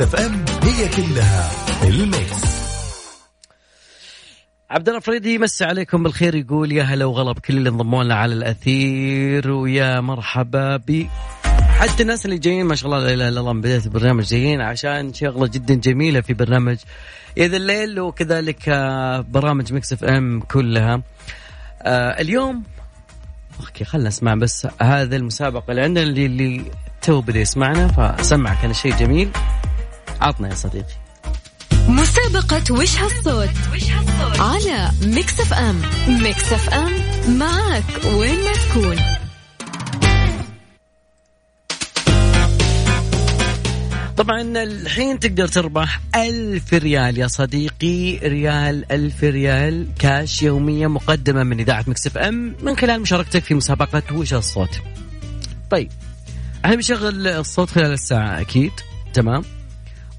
F M هي كلها ال Mix. عبد الله فريدي يمسي عليكم بالخير يقول يا هلا وغلا بكل اللي انضموا لنا على الأثير ويا مرحبا ب حتى الناس اللي جايين ما شاء الله لا إله إلا الله من بداية البرنامج جايين عشان شغلة جدا جميلة في برنامج إذا الليل وكذلك آه، برامج Mix FM كلها. آه اليوم okay خلنا نسمع بس هذا المسابقة اللي عندنا اللي اللي تو بدأ يسمعنا فسمعك أنا شيء جميل. عطنا يا صديقي. مسابقة وش هالصوت؟ على Mix FM. Mix FM معك وين ما تكون. طبعا الحين تقدر تربح ألف ريال يا صديقي ريال ألف ريال كاش يوميا مقدمة من إذاعة Mix FM من خلال مشاركتك في مسابقة وش الصوت طيب إحنا بنشغل الصوت خلال الساعة أكيد تمام؟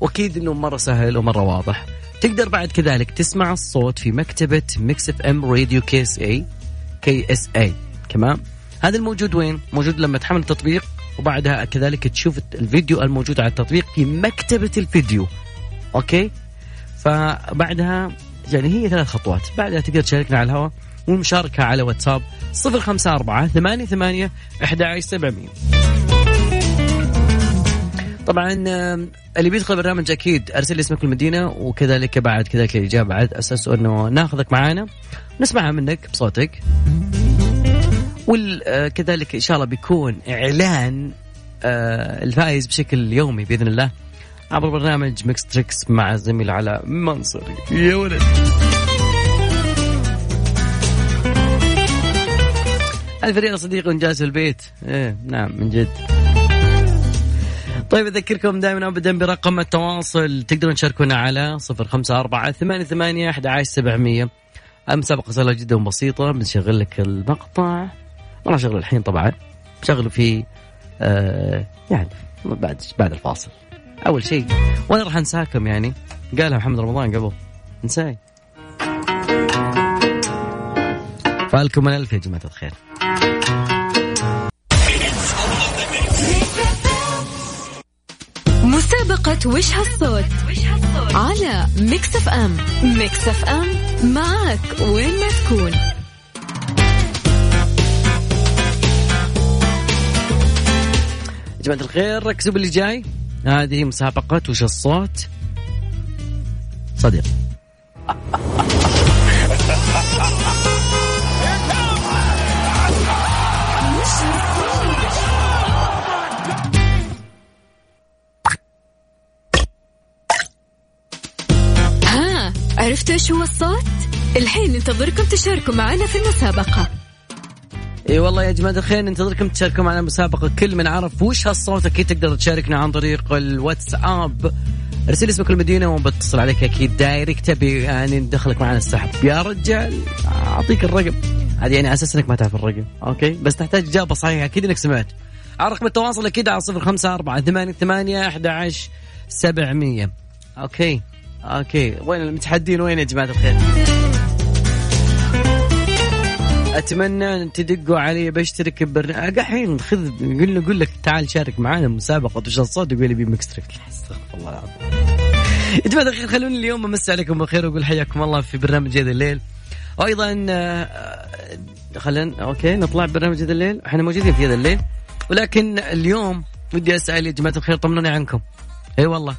وأكيد إنه مرة سهل ومرة واضح. تقدر بعد كذلك تسمع الصوت في مكتبة ميكس اف ام راديو كي اس اي كي اس اي كمان هذا الموجود وين؟ موجود لما تحمل التطبيق وبعدها كذلك تشوف الفيديو الموجود على التطبيق في مكتبة الفيديو. okay؟ فبعدها يعني هي ثلاث خطوات. بعدها تقدر تشاركنا على الهواء والمشاركة على واتساب 054 88 11700 طبعا اللي بيدخل البرنامج أكيد أرسل لي اسمك المدينة وكذلك بعد كذلك الإجابة على أساس إنه ناخذك معانا نسمعها منك بصوتك. وكذلك إن شاء الله بيكون إعلان آه، الفائز بشكل يومي بإذن الله عبر برنامج Mix Tricks مع الزميل علاء منصري. يا ولد. الفريق صديق إنجاز البيت. إيه نعم من جد. طيب أذكركم دائما أبدا برقم التواصل. تقدرون تشاركونا على صفر خمسة أربعة ثمانية ثمانية أحد عشر سبعمية. المسابقة سهلة جدا بسيطة بنشغل لك المقطع. ما راح أشغله الحين طبعا. بشغله في آه يعني بعد بعد الفاصل. أول شيء وأنا راح أنساكم يعني؟ قالها محمد رمضان قبل. انساي فألكم الألف يا جماعة الخير. مسابقة وش هالصوت؟ على Mix FM Mix FM معك وين ما تكون. يا جماعة الخير ركزوا باللي جاي. هذه مسابقة وش الصوت؟ صديق. عرفتوا إيش هو الصوت؟ الحين ننتظركم تشاركوا معنا في المسابقة. إي والله يا جماعة الخير ننتظركم تشاركوا معنا مسابقة. كل من عرف وش هالصوت أكيد تقدر تشاركنا عن طريق الواتساب. ارسل اسمك المدينة وبتصل عليك أكيد direct. تبي يعني ندخلك معنا السحب. يا رجال أعطيك الرقم. هذه يعني أساس إنك ما تعرف الرقم. okay؟ بس تحتاج إجابة صحيحة أكيد إنك سمعت. على رقم التواصل أكيد على صفر خمسة أربعة ثمانية ثمانية أحد عشر سبعمية. okay. okay. وين المتحدين وين يا جماعة الخير؟ أتمنى أن تدقوا علي بشترك ببرنامج الحين خذ قل قول لك تعال شارك معنا مسابقة وش الصوت يقول لي ب Mix Trick. استغفر الله العظيم. يا جماعة الخير خلوني اليوم امسي عليكم بالخير وأقول حياكم الله في برنامج هذا الليل. وأيضا آه، خلينا okay نطلع برنامج هذا الليل. إحنا موجودين في هذا الليل. ولكن اليوم ودي أسأل يا جماعة الخير طمنوني عنكم. إي والله.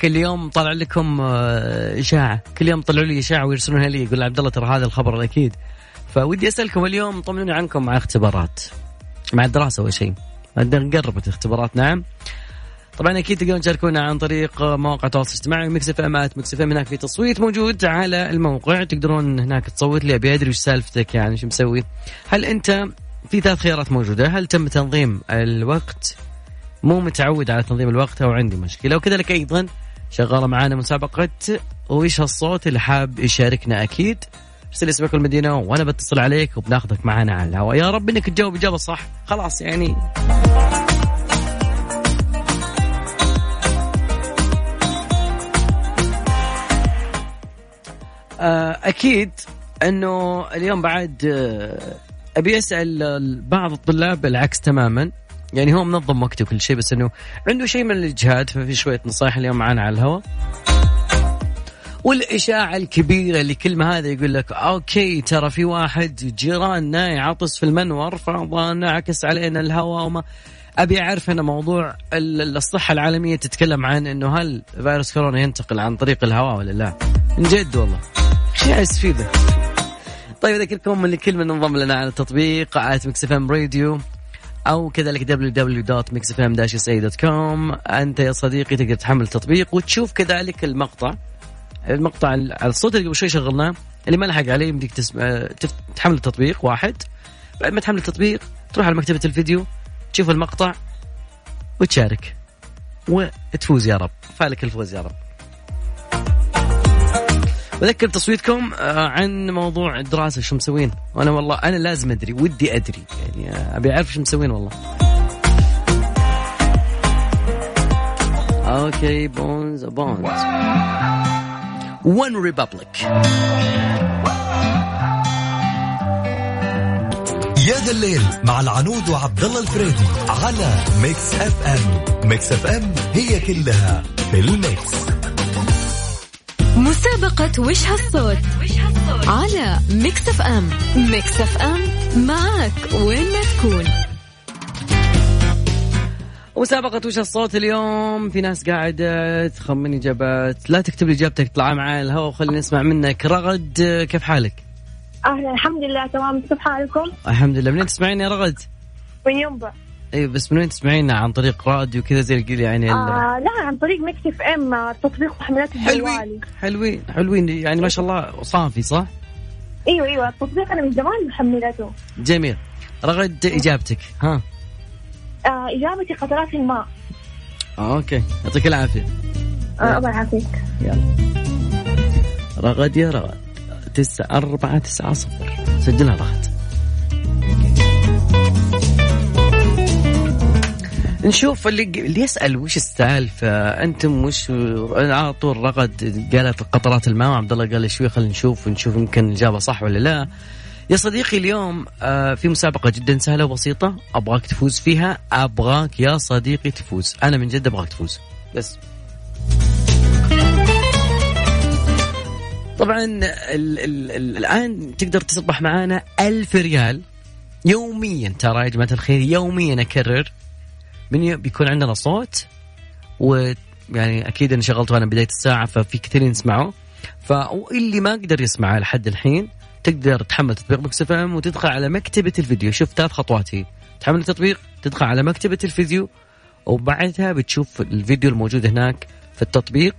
كل يوم طالع لكم آه، إشاعة. كل يوم طلعوا لي إشاعة ويرسلونها لي يقول عبد الله ترى هذا الخبر الأكيد. فودي أسألكم اليوم طمنوني عنكم مع اختبارات. مع الدراسة أول شيء. قربت اختبارات نعم. طبعا أكيد تقدرون تشاركونا عن طريق مواقع التواصل الاجتماعي Mix FM at Mix FM. هناك في تصويت موجود على الموقع. تقدرون هناك تصوت لي أبي أدري وش سالفتك يعني شو مسوي. هل أنت في ثلاث خيارات موجودة؟ هل تم تنظيم الوقت؟ مو متعود على تنظيم الوقت أو عندي مشكلة. وكذلك أيضا شغاله معانا مسابقه وش هالصوت اللي حاب يشاركنا؟ أكيد. ارسل اسمك المدينة وأنا بتصل عليك وبناخذك معنا على الهواء. يا رب إنك تجاوب إجابة صح. خلاص يعني. آه، أكيد إنه اليوم بعد آه، أبي أسأل بعض الطلاب العكس تماما. يعني هو منظم وقته وكل شيء بس إنه عنده شيء من الإجهاد ففي شوية نصائح اليوم معانا على الهواء. والإشاعة الكبيرة اللي كل ما هذا يقول لك أوكي ترى في واحد جيراننا يعطس في المنور فنعكس علينا الهواء وما. أبي أعرف أنا موضوع الصحة العالمية تتكلم عن أنه هل فيروس كورونا ينتقل عن طريق الهواء ولا لا؟ من جد والله. شيء فيه ذا طيب أذكركم من كل من انضم لنا على التطبيق at Mix FM Radio. أو كذلك www.mixfm-sa.com أنت يا صديقي تقدر تحمل التطبيق وتشوف كذلك المقطع. المقطع الصوت اللي قبل شوي شغلناه اللي ما لحق عليه يمديك تسمع تحمل التطبيق واحد. بعد ما تحمل التطبيق تروح على مكتبة الفيديو تشوف المقطع وتشارك. وتفوز يا رب. فالك الفوز يا رب. بذكر تصويتكم آه، عن موضوع الدراسة شو مسوين. وأنا والله أنا لازم أدري ودي أدري. يعني آه، أبي أعرف شو مسوين والله. okay Bones Bones. OneRepublic يا ذا الليل مع العنود وعبد الله الفريدي على Mix FM Mix FM هي كلها في ال Mix مسابقة وش هالصوت؟ على Mix FM. Mix FM معك وين ما تكون. مسابقة وش الصوت اليوم؟ في ناس قاعدة تخمن إجابات. لا تكتب لي إجابتك اطلع معي الهواء وخلينا نسمع منك. رغد كيف حالك؟ أهلا الحمد لله تمام. كيف حالكم؟ الحمد لله. منين تسمعين يا رغد؟ من ينبع. أيوه بس من وين تسمعينا عن طريق راديو كذا زي اللي يعني آه لا عن طريق Mix FM تطبيق محملات الجوالي حلوين حلوين حلوين. يعني ما شاء الله صافي صح؟ إيوه إيوه التطبيق أنا من زمان محملته جميل. رغد إجابتك ها؟ آه إجابتي قطرات الماء. آه okay. يعطيك العافية. آه الله يعافيك. يلا. رغد يا رغد. تسعة أربعة تسعة صفر. سجلها رغد. نشوف اللي اللي يسأل وش السالفة؟ أنتم وش على طول رغد قالت قطرات الماء وعبد الله قال شوي خلينا نشوف ونشوف يمكن الإجابة صح ولا لا. يا صديقي اليوم آه، في مسابقة جدا سهلة وبسيطة أبغاك تفوز فيها أبغاك يا صديقي تفوز. أنا من جد أبغاك تفوز. بس. طبعا ال ال ال الآن تقدر تربح معانا ألف ريال يوميا ترى يا جماعة الخير يوميا أكرر. من بيكون عندنا صوت ويعني أكيد أنا شغلته أنا بداية الساعة ففي كثيرين يسمعوا. فاللي ما قدر يسمع لحد الحين تقدر تحمل تطبيق Mix FM وتدخل على مكتبة الفيديو. شوف ثلاث خطوات هي. تحمل التطبيق تدخل على مكتبة الفيديو وبعدها بتشوف الفيديو الموجود هناك في التطبيق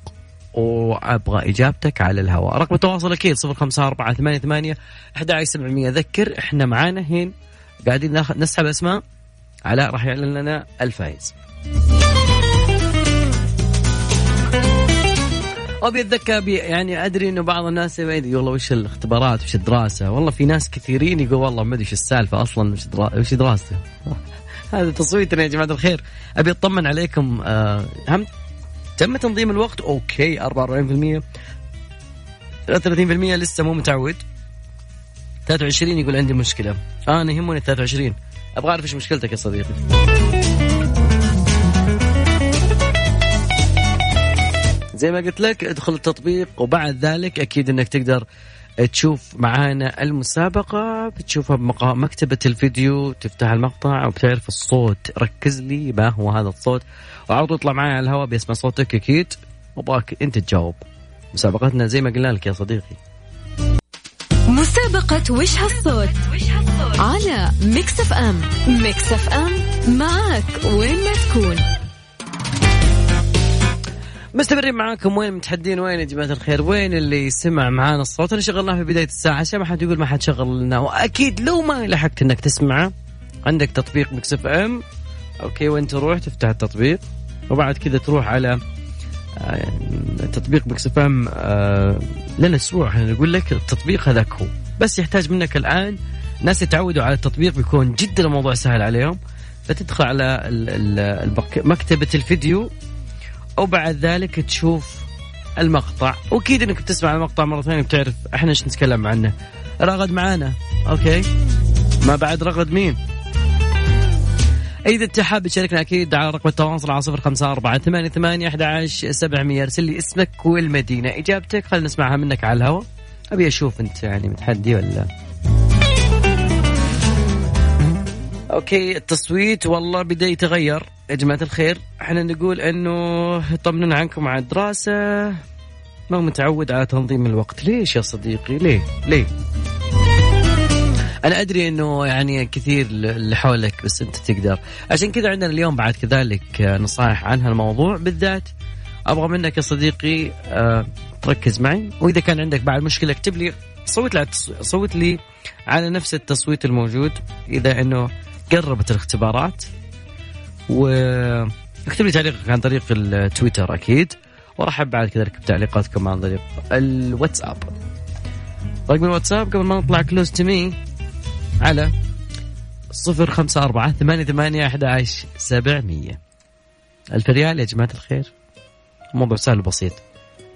وأبغى إجابتك على الهواء. رقم التواصل أكيد 05488 11700 ذكر إحنا معانا هين. قاعدين نسحب أسماء. علاء راح يعلن لنا الفائز. وابي أتذكر يعني أدري إنه بعض الناس يدري والله وش الاختبارات وش الدراسة؟ والله في ناس كثيرين يقول والله ما أدري وش السالفة أصلا وش درا... وش دراسته؟ هذا تصويتنا يا جماعة الخير. أبي أطمن عليكم آه هم؟ تم تنظيم الوقت؟ أوكي 44% 33% لسه مو متعود. 23 يقول عندي مشكلة. أنا يهمني 23 أبغى أعرف إيش مشكلتك يا صديقي. زي ما قلت لك ادخل التطبيق وبعد ذلك أكيد إنك تقدر تشوف معانا المسابقة بتشوفها بمكتبة الفيديو تفتح المقطع وبتعرف الصوت. ركز لي ما هو هذا الصوت وعرض يطلع معي على الهواء بيسمع صوتك أكيد. وابغاك أنت تجاوب. مسابقتنا زي ما قلنا لك يا صديقي. مسابقة وش هالصوت؟ على Mix FM. Mix FM معك وين ما تكون. مستمرين معاكم وين متحدين؟ وين يا جماعة الخير؟ وين اللي سمع معانا الصوت؟ اللي شغلناه في بداية الساعة. عشان ما حد يقول ما حد شغل لنا وأكيد لو ما لحقت إنك تسمعه عندك تطبيق Mix FM. okay وين تروح تفتح التطبيق. وبعد كذا تروح على آه، تطبيق Mix FM لنا أسبوع نقول لك التطبيق هذاك هو. بس يحتاج منك الآن ناس يتعودوا على التطبيق بيكون جدا الموضوع سهل عليهم. فتدخل على مكتبة الفيديو وبعد ذلك تشوف المقطع. وأكيد إنك بتسمع المقطع مرة ثانية بتعرف إحنا إيش نتكلم عنه. رغد معانا okay؟ ما بعد رغد مين؟ إذا أنت حاب تشاركنا أكيد على رقم التواصل على صفر خمسة أربعة ثمانية ثمانية أحد عشر سبعمية. أرسل لي اسمك والمدينة. إجابتك خلينا نسمعها منك على الهواء. أبي أشوف أنت يعني متحدي ولا؟ okay التصويت والله بدأ يتغير. يا جماعة الخير إحنا نقول إنه طمنا عنكم على الدراسة. ما متعود على تنظيم الوقت. ليش يا صديقي؟ ليه؟ ليه؟ أنا أدري إنه يعني كثير اللي حولك بس أنت تقدر. عشان كذا عندنا اليوم بعد كذلك نصائح عن هالموضوع. بالذات أبغى منك يا صديقي آه، تركز معي. وإذا كان عندك بعد مشكلة اكتب لي صوت لي صوت لي على نفس التصويت الموجود. إذا إنه قربت الاختبارات واكتب لي تعليقك عن طريق التويتر أكيد. وأرحب بعد كذلك بتعليقاتكم عن طريق الواتساب. رقم الواتساب قبل ما نطلع Close to Me على صفر خمسة أربعة ثمانية ثمانية أحد عشر سبعمية. ألف ريال يا جماعة الخير. موضوع سهل وبسيط.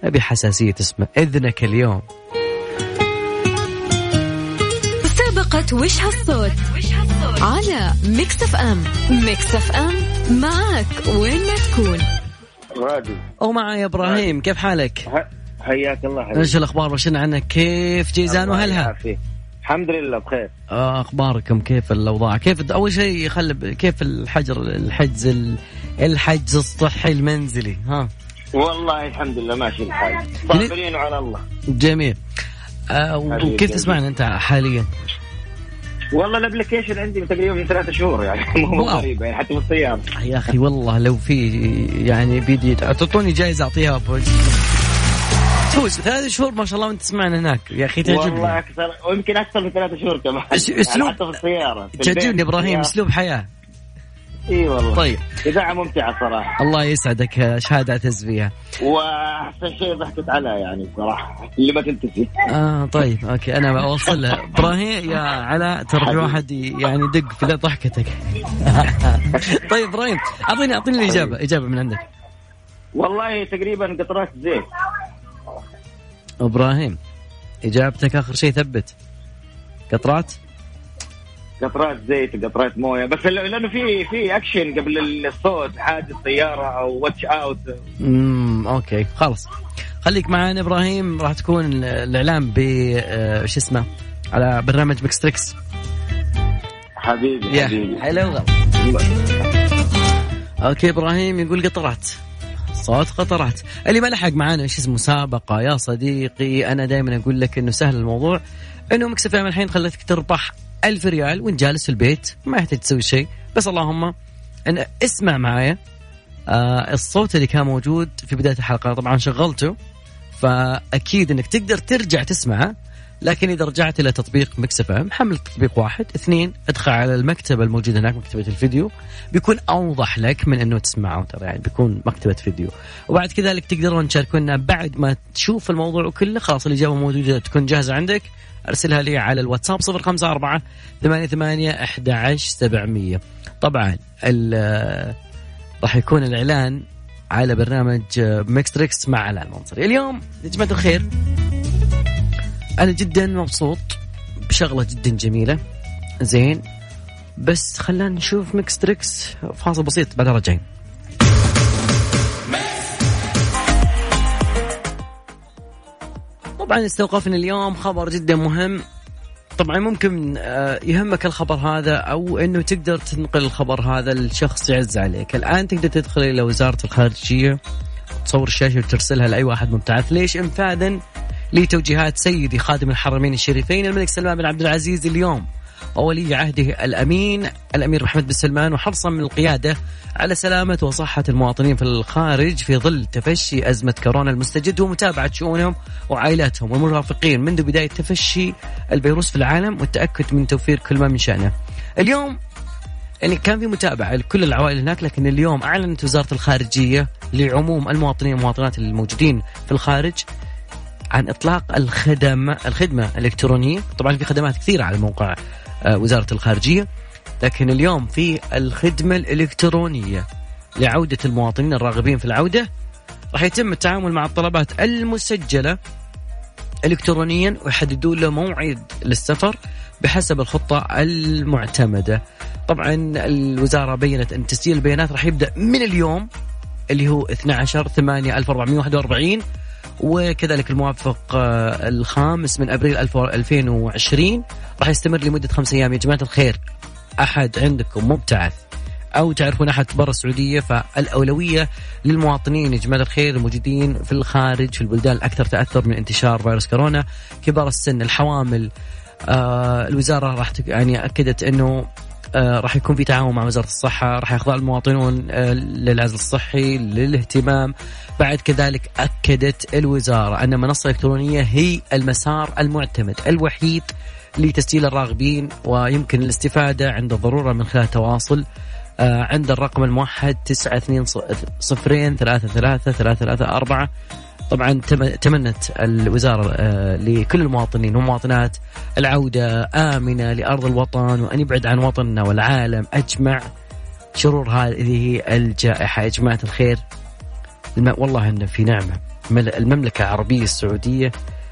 أبي حساسية اسمه. إذنك اليوم. مسابقة وش هالصوت؟ على Mix FM. Mix FM معك وين ما تكون. رادي أو معي إبراهيم. كيف حالك؟ حياك الله حبيبي. إيش الأخبار؟ وشنا عنك؟ كيف جيزان؟ يعافيك. الحمد لله بخير. آه، أخباركم؟ كيف الأوضاع؟ كيف أول شيء خل كيف الحجر الحجز ال- الحجز الصحي المنزلي؟ ها. والله الحمد لله ماشي الحال. صابرين على الله. جميل. آه. وكيف تسمعنا أنت حاليا؟ والله ال application عندي تقريبا من ثلاثة شهور يعني. مو. غريبة يعني حتى في السيارة يا أخي والله لو في يعني بيدي تعطوني جائزة أعطيها بوجه فوز ثلاث شهور ما شاء الله وأنت تسمعنا هناك. يا أخي والله تعجبني أكثر ويمكن أكثر من ثلاثة شهور كمان. يعني أسلوب- حتى في البيت، تعجبني إبراهيم. أسلوب حياة. إي والله. طيب. إذاعة ممتعة صراحة. الله يسعدك شهادة اعتز فيها وأحسن شيء ضحكت عليها يعني بصراحة اللي ما تنتهي آه طيب okay أنا بوصل لها إبراهيم يا علاء ترى في واحد يعني يدق في ضحكتك. طيب إبراهيم أعطيني أعطيني الإجابة إجابة من عندك. والله تقريبا قطرات زيت. إبراهيم إجابتك آخر شيء ثبت. قطرات؟ قطرات زيت قطرات موية. بس لأنه في في اكشن قبل الصوت حادث سياره أو watch out امم okay خلاص. خليك معنا إبراهيم راح تكون ال- الإعلان ب آه، شو اسمه على برنامج ميكس تريكس حبيبي حبيبي. حلو okay إبراهيم يقول قطرات. صوت قطرات اللي ما لحق معانا إيش اسمه؟ مسابقه يا صديقي أنا دائما أقول لك إنه سهل الموضوع. إنه مكسف الحين خلتك تربح ألف ريال وإنت جالس في البيت. ما يحتاج تسوي شيء. بس اللهم إن اسمع معايا. آه الصوت اللي كان موجود في بداية الحلقة طبعا شغلته. فأكيد إنك تقدر ترجع تسمعه. لكن إذا رجعت إلى تطبيق مكسف إم حمل تطبيق واحد. اثنين ادخل على المكتبة الموجودة هناك مكتبة الفيديو. بيكون أوضح لك من إنه تسمعه ترى يعني بيكون مكتبة فيديو. وبعد كذلك تقدرون تشاركونا بعد ما تشوف الموضوع كله. خلاص الإجابة موجودة تكون جاهزة عندك. أرسلها لي على الواتساب 054 88 11700 طبعا راح يكون الإعلان على برنامج ميكس تريكس مع علاء المنصري. اليوم يا جماعة الخير. أنا جدا مبسوط بشغلة جدا جميلة. زين بس خلينا نشوف ميكس تريكس فاصل بسيط بعدها راجعين طبعا استوقفني اليوم خبر جدا مهم. طبعا ممكن آه، يهمك الخبر هذا أو إنه تقدر تنقل الخبر هذا لشخص يعز عليك. الآن تقدر تدخل إلى وزارة الخارجية تصور الشاشة وترسلها لأي واحد مبتعث. ليش انفاذا؟ لتوجيهات سيدي خادم الحرمين الشريفين الملك سلمان بن عبد العزيز اليوم وولي عهده الأمين الأمير محمد بن سلمان وحرصا من القيادة على سلامة وصحة المواطنين في الخارج في ظل تفشي أزمة كورونا المستجد ومتابعه شؤونهم وعائلاتهم والمرافقين منذ بداية تفشي الفيروس في العالم والتأكد من توفير كل ما من شأنه. اليوم يعني كان في متابعة لكل العوائل هناك لكن اليوم أعلنت وزارة الخارجية لعموم المواطنين والمواطنات الموجودين في الخارج عن إطلاق الخدمه الخدمة الإلكترونية طبعا في خدمات كثيرة على موقع آه، وزارة الخارجية لكن اليوم في الخدمة الإلكترونية لعودة المواطنين الراغبين في العودة راح يتم التعامل مع الطلبات المسجلة الكترونيا ويحددون له موعد للسفر بحسب الخطة المعتمدة. طبعا الوزارة بينت أن تسجيل البيانات راح يبدأ من اليوم اللي هو 12 8 1441 وكذلك الموافق آه، الخامس من أبريل 2020 راح يستمر لمدة خمس أيام. يا جماعة الخير أحد عندكم مبتعث أو تعرفون أحد برا السعودية فالأولوية للمواطنين يا جماعة الخير الموجودين في الخارج في البلدان الأكثر تأثر من انتشار فيروس كورونا كبار السن الحوامل آه الوزارة راح يعني أكدت إنه راح يكون في تعاون مع وزارة الصحة راح يخضع المواطنون آه للعزل الصحي للاهتمام. بعد كذلك أكدت الوزارة أن المنصه الالكترونيه هي المسار المعتمد الوحيد لتسجيل الراغبين ويمكن الاستفادة عند الضرورة من خلال التواصل آه عند الرقم الموحد تسعة اثنين صفرين ثلاثة ثلاثة ثلاثة ثلاثة أربعة. طبعا تمنت الوزارة آه لكل المواطنين والمواطنات العودة آمنة لأرض الوطن وأن يبعد عن وطننا والعالم. أجمع شرور هذه الجائحة. يا جماعة الخير والله أن في نعمة. المملكة العربية السعودية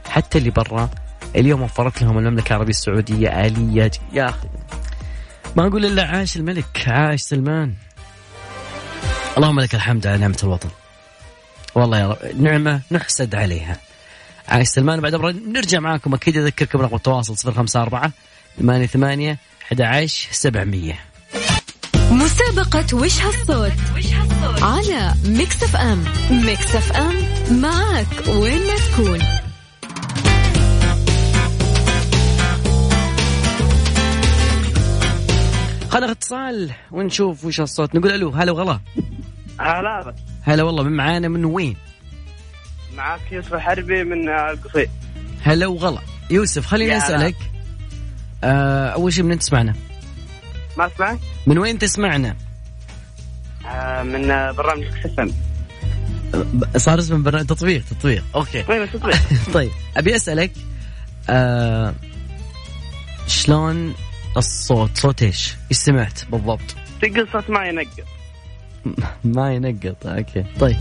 حتى اللي برا اليوم وفرت لهم المملكة العربية السعودية آلية. يا أخي ما أقول إلا عاش الملك عاش سلمان. اللهم لك الحمد على نعمة الوطن. والله يا رب. نعمة نحسد عليها. عاش سلمان بعد نرجع معاكم أكيد أذكركم رقم التواصل 054 ثمانية ثمانية 11 700 مسابقة وش هالصوت؟ على ميكس اف ام. ميكس اف ام معك وين ما تكون. خلنا اتصال ونشوف وش الصوت نقول hello هلا وغلا. هلا هلا والله من معانا من وين؟ معك يوسف الحربي من القصيم هلا وغلا يوسف خليني أسألك آه أول شيء من تسمعنا؟ ما اسمعك؟ من وين تسمعنا؟ آه من برنامج ميكس صار اسمه برنامج تطبيق تطبيق okay طيب تطبيق طيب أبي أسألك آه شلون الصوت صوت إيش؟ إيش سمعت بالضبط؟ تقل صوت ماي ينقط ماي ينقط okay. طيب.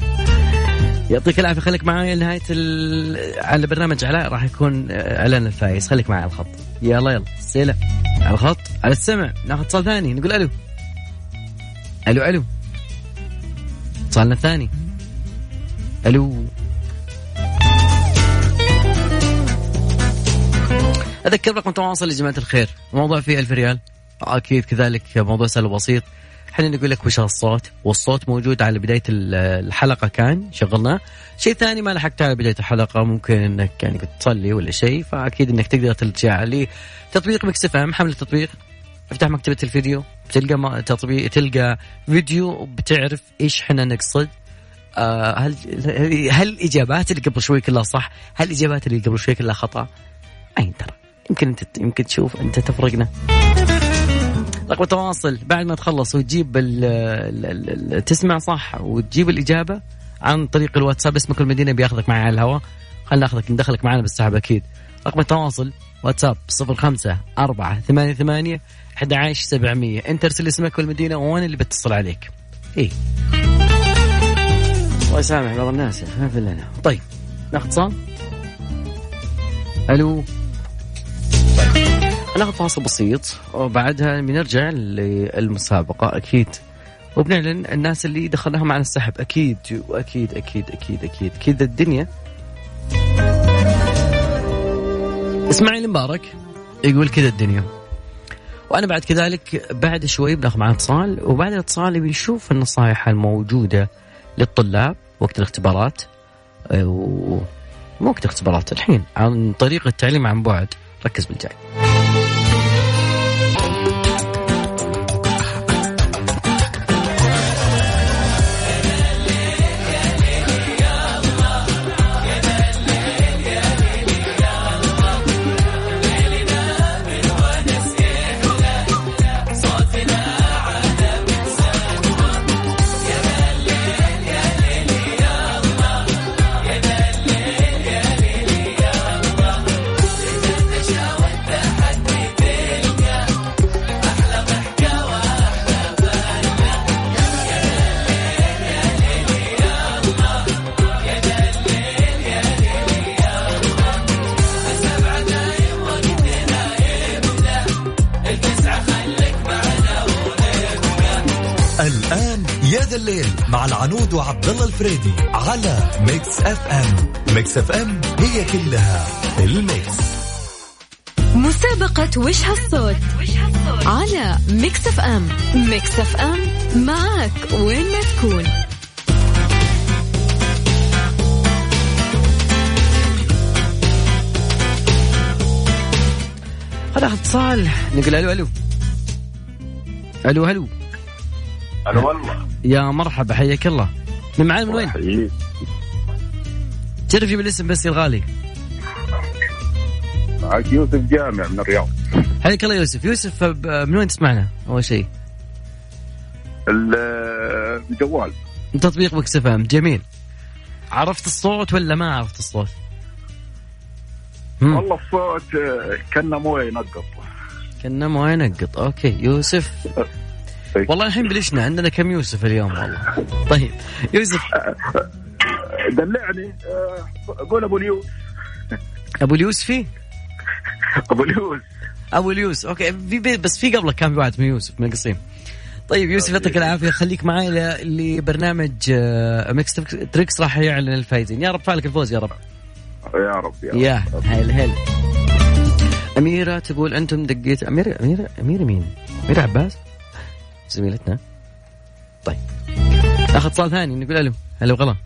يعطيك العافية. خليك معايا لنهاية ال... على برنامج علاء راح يكون اعلان الفايز. خليك معي على الخط. يلا يلا. خليك على الخط. على السمع. ناخذ اتصال ثاني. نقول ألو. ألو ألو. اتصالنا الثاني. ألو. أذكر رقم تواصل يا جماعة الخير. الموضوع فيه ألف ريال. أكيد كذلك موضوع سهل وبسيط. إحنا نقول لك وش الصوت والصوت موجود على بداية الحلقة كان شغلناه. شيء ثاني ما لحقت على بداية الحلقة ممكن إنك يعني تصلي ولا شيء فأكيد إنك تقدر ترجع لتطبيق مكس إف إم حمل التطبيق افتح مكتبة الفيديو تلقى تطبيق تلقى فيديو بتعرف إيش إحنا نقصد. آه هل هل الاجابات اللي قبل شوي كلها صح؟ هل الاجابات اللي قبل شوي كلها خطأ؟ أين ترى؟ يمكن انت يمكن تشوف أنت تفرقنا. رقم التواصل بعد ما تخلص وتجيب ال ال ال تسمع صح وتجيب الإجابة عن طريق الواتساب اسمك المدينة بياخذك معي على الهواء خلينا ناخذك ندخلك معنا بالسحب أكيد. رقم التواصل واتساب 05 4 8 8 11 700 انت ارسل اسمك والمدينة وأنا اللي بتصل عليك؟ اي الله يسامح بعض الناس ما في لنا طيب ناخذ اتصال ألو. ناخذ فاصل بسيط. وبعدها بنرجع للمسابقة أكيد. وبنعلن الناس اللي دخلناها معنا السحب. أكيد وأكيد أكيد أكيد أكيد. أكيد الدنيا. إسماعيل مبارك يقول كذا الدنيا. وأنا بعد كذلك بعد شوي بناخذ معنا اتصال وبعد الاتصال بنشوف النصائح الموجودة للطلاب وقت الاختبارات. مو وقت الاختبارات الحين عن طريقه التعليم عن بعد. ركز بالجاي. ذا الليل مع العنود وعبد الله الفريدي على ميكس اف ام ميكس اف ام هي كلها الميكس. مسابقة وش هالصوت على ميكس اف ام ميكس اف ام معك وين ما تكون. خلاص اتصال. نقول ألو ألو. ألو ألو. هلا والله. يا مرحبا حياك الله. من معانا من وين؟ جرب جيب الاسم بس يا الغالي. معك يوسف جامع من الرياض. حياك الله يوسف. يوسف من وين تسمعنا أول شيء؟ ال- الجوال تطبيق مكس إف إم. جميل. عرفت الصوت ولا ما عرفت الصوت؟ والله الصوت كانه مويه ينقط. كنه ماي ينقط. okay يوسف. والله الحين بلشنا عندنا كم يوسف اليوم والله؟ طيب يوسف. دلعني آه، قول أبو اليوس. أبو اليوسفي أبو اليوس. أبو اليوس okay في بس في قبلك كان في واحد اسمه يوسف من القصيم. طيب يوسف يعطيك العافية. خليك معي لبرنامج آه، ميكس تريكس راح يعلن الفايزين. يا رب فالك الفوز يا رب. يا رب يا رب. يا هل هل. أميرة تقول أنتم دقيت أميرة أميرة أميرة مين؟ أميرة عباس؟ زميلتنا. طيب. ناخذ اتصال ثاني نقول ألو. هلا وغلا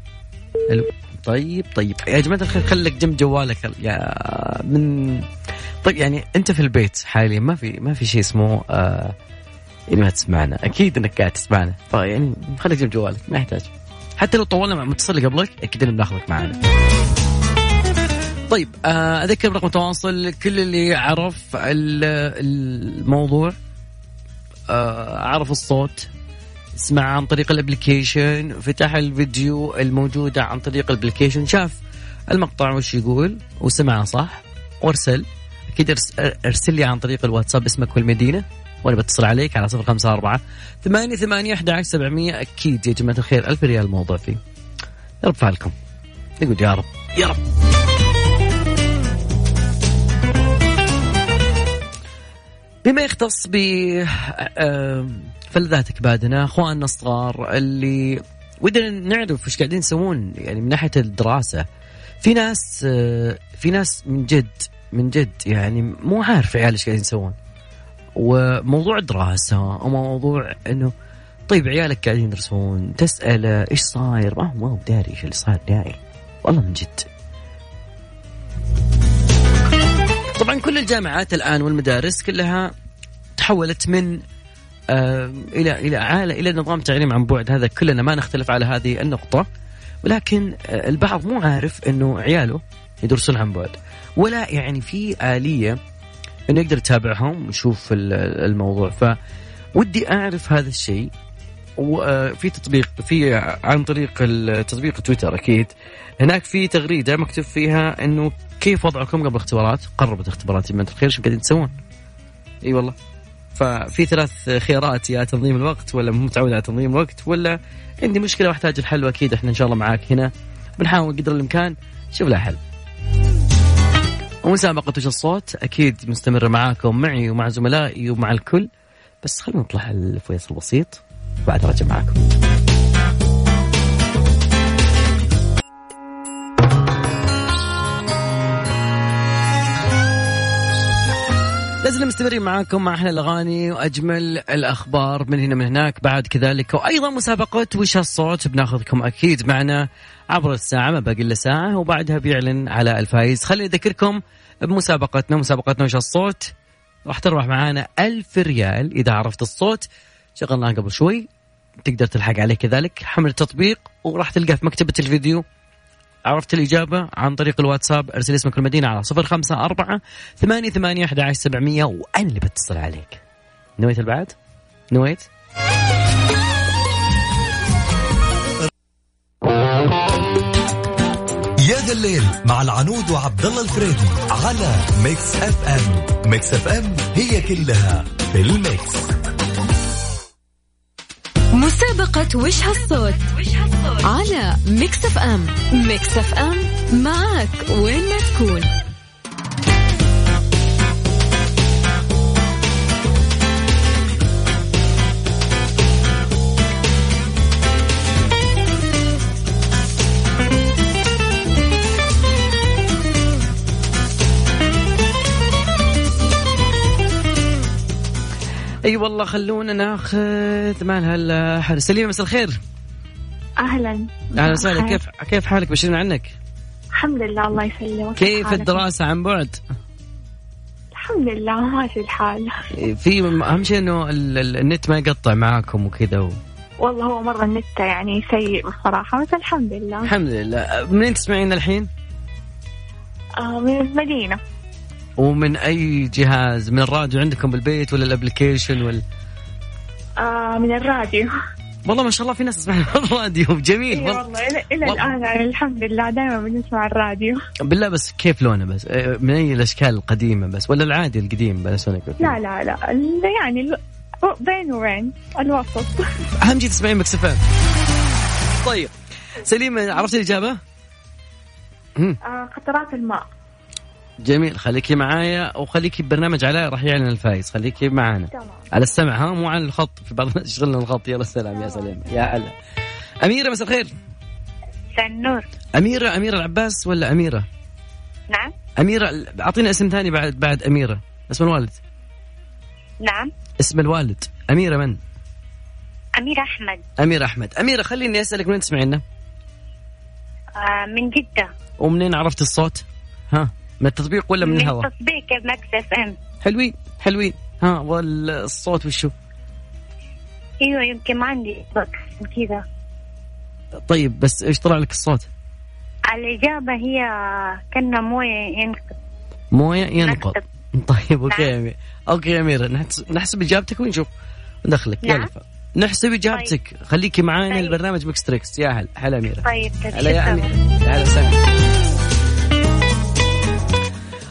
ألو. طيب طيب. يا جماعة الخير خليك جنب جوالك. يا من طيب يعني أنت في البيت حاليا ما في ما في شيء اسمه آه يعني ما تسمعنا. أكيد أنك قاعد تسمعنا. طيب يعني خليك جنب جوالك ما يحتاج. حتى لو طولنا مع متصل قبلك أكيد إنه بناخذك معنا. طيب آه، أذكر برقم التواصل كل اللي عرف ال- الموضوع عرف الصوت سمع عن طريق ال application فتح الفيديو الموجودة عن طريق ال application شاف المقطع وش يقول وسمعه صح وارسل. أكيد ارس- ارسل لي عن طريق الواتساب اسمك والمدينة وأنا بتصل عليك على صفر خمسة أربعة ثمانية ثمانية أحد عشر سبعمية. أكيد يا جماعة الخير ألف ريال الموضوع فيه يا رب فعلكم. نقول يا رب يا رب. بما يختص ب آه، فلذاتك بعدنا اخواننا الصغار اللي ودنا نعرف وش قاعدين يسوون يعني من ناحية الدراسة في ناس آه، في ناس من جد من جد يعني مو عارف عيال إيش قاعدين يسوون. وموضوع الدراسة وموضوع إنه طيب عيالك قاعدين يدرسون تسأله إيش صاير؟ ما هو ما هو داري إيش اللي صاير داعي والله من جد. طبعا كل الجامعات الآن والمدارس كلها تحولت من آه إلى إلى عالة إلى نظام تعليم عن بعد. هذا كلنا ما نختلف على هذه النقطة. ولكن آه البعض مو عارف إنه عياله يدرسون عن بعد. ولا يعني في آلية إنه يقدر يتابعهم ويشوف ال- الموضوع. فودي أعرف هذا الشيء. وفي تطبيق في عن طريق تطبيق تويتر أكيد. هناك في تغريدة مكتوب فيها إنه كيف وضعكم قبل الاختبارات؟ قربت اختبارات جماعة الخير شو قاعدين تسوون؟ إي والله ففي ثلاث خيارات يا تنظيم الوقت ولا مو متعود على تنظيم الوقت ولا عندي مشكلة وأحتاج الحل وأكيد إحنا إن شاء الله معاك هنا بنحاول قدر الإمكان نشوف لها حل. ومسابقة وش الصوت أكيد مستمرة معاكم معي ومع زملائي ومع الكل بس خلينا نطلع الفيصل بسيط بعد رجع معاكم لازم مستمرين معاكم مع أحلى الأغاني وأجمل الأخبار من هنا من هناك. بعد كذلك وأيضا مسابقة وش هالصوت بناخذكم أكيد معنا عبر الساعة ما باقي إلا ساعة وبعدها بيعلن على الفايز. خليني أذكركم بمسابقتنا مسابقتنا وش هالصوت راح تربح معانا ألف ريال إذا عرفت الصوت. شغلناه قبل شوي تقدر تلحق عليه كذلك حمل التطبيق وراح تلقاه في مكتبة الفيديو. عرفت الإجابة عن طريق الواتساب ارسل اسمك المدينة على صفر خمسة أربعة ثمانية ثمانية أحد عشر سبعمية وأنا اللي بتصل عليك نويت البعد؟ نويت؟ يا ذا الليل مع العنود وعبد الله الفريدي على ميكس أف أم ميكس أف أم هي كلها في الميكس مسابقة وش هالصوت؟ على ميكس اف ام. ميكس اف ام معك وين ما تكون. أي والله خلونا ناخذ مالها الحر سليمة مساء الخير. أهلا. أهلا وسهلا. كيف كيف حالك؟ بشرنا عنك. الحمد لله الله يسلمك. كيف حالك؟ الدراسة عن بعد؟ الحمد لله ماشي الحال. في أهم شيء إنه ال- ال- النت ما يقطع معاكم وكذا و... والله هو مرة النت يعني سيء بصراحة بس الحمد لله. الحمد لله. منين تسمعين الحين؟ آه من المدينة. ومن أي جهاز؟ من الراديو عندكم بالبيت ولا ال application ولا؟ آه من الراديو. والله ما شاء الله في ناس تسمع الراديو. جميل. إي والله. إلى إلى والله. الآن يعني الحمد لله دائما بنسمع الراديو. بالله بس كيف شلونه بس؟ آه، من أي الأشكال القديمة بس؟ ولا العادي القديم بس؟ لا لا لا. يعني ال- بين وبين الوسط. أهم شيء تسمعين ميكس اف ام طيب. سليمه عرفت الإجابة؟ آه قطرات الماء. جميل خليكي معايا وخليكي ببرنامج علاء راح يعلن الفايز خليكي معانا تمام. على السمع ها مو على الخط في بعض الناس يشغلنا الخط يلا سلام يا سلام يا هلا. أميرة مساء الخير. النور. أميرة أميرة العباس ولا أميرة؟ نعم. أميرة أعطينا اسم ثاني بعد بعد أميرة. اسم الوالد. نعم. اسم الوالد. أميرة من؟ أمير أحمد. اميره أحمد. أميرة خليني أسألك من تسمعينا؟ آه من جدة. ومنين عرفت الصوت؟ ها. من التطبيق ولا من الهواء؟ تطبيق ميكس إف إم حلوين حلوين ها والصوت وشو؟ أيوه يمكن ما عندي كذا طيب بس إيش طلع لك الصوت؟ الإجابة هي كنه موية ينقط موية ينقط. طيب okay نعم. يا أميرة. okay يا أميرة نحس- نحسب إجابتك ونشوف ندخلك نعم. يلا نحسب إجابتك خليكي معانا طيب. البرنامج Mix Tricks يا هلا هلا أميرة طيب طيب هلا يا يا هلا وسهلا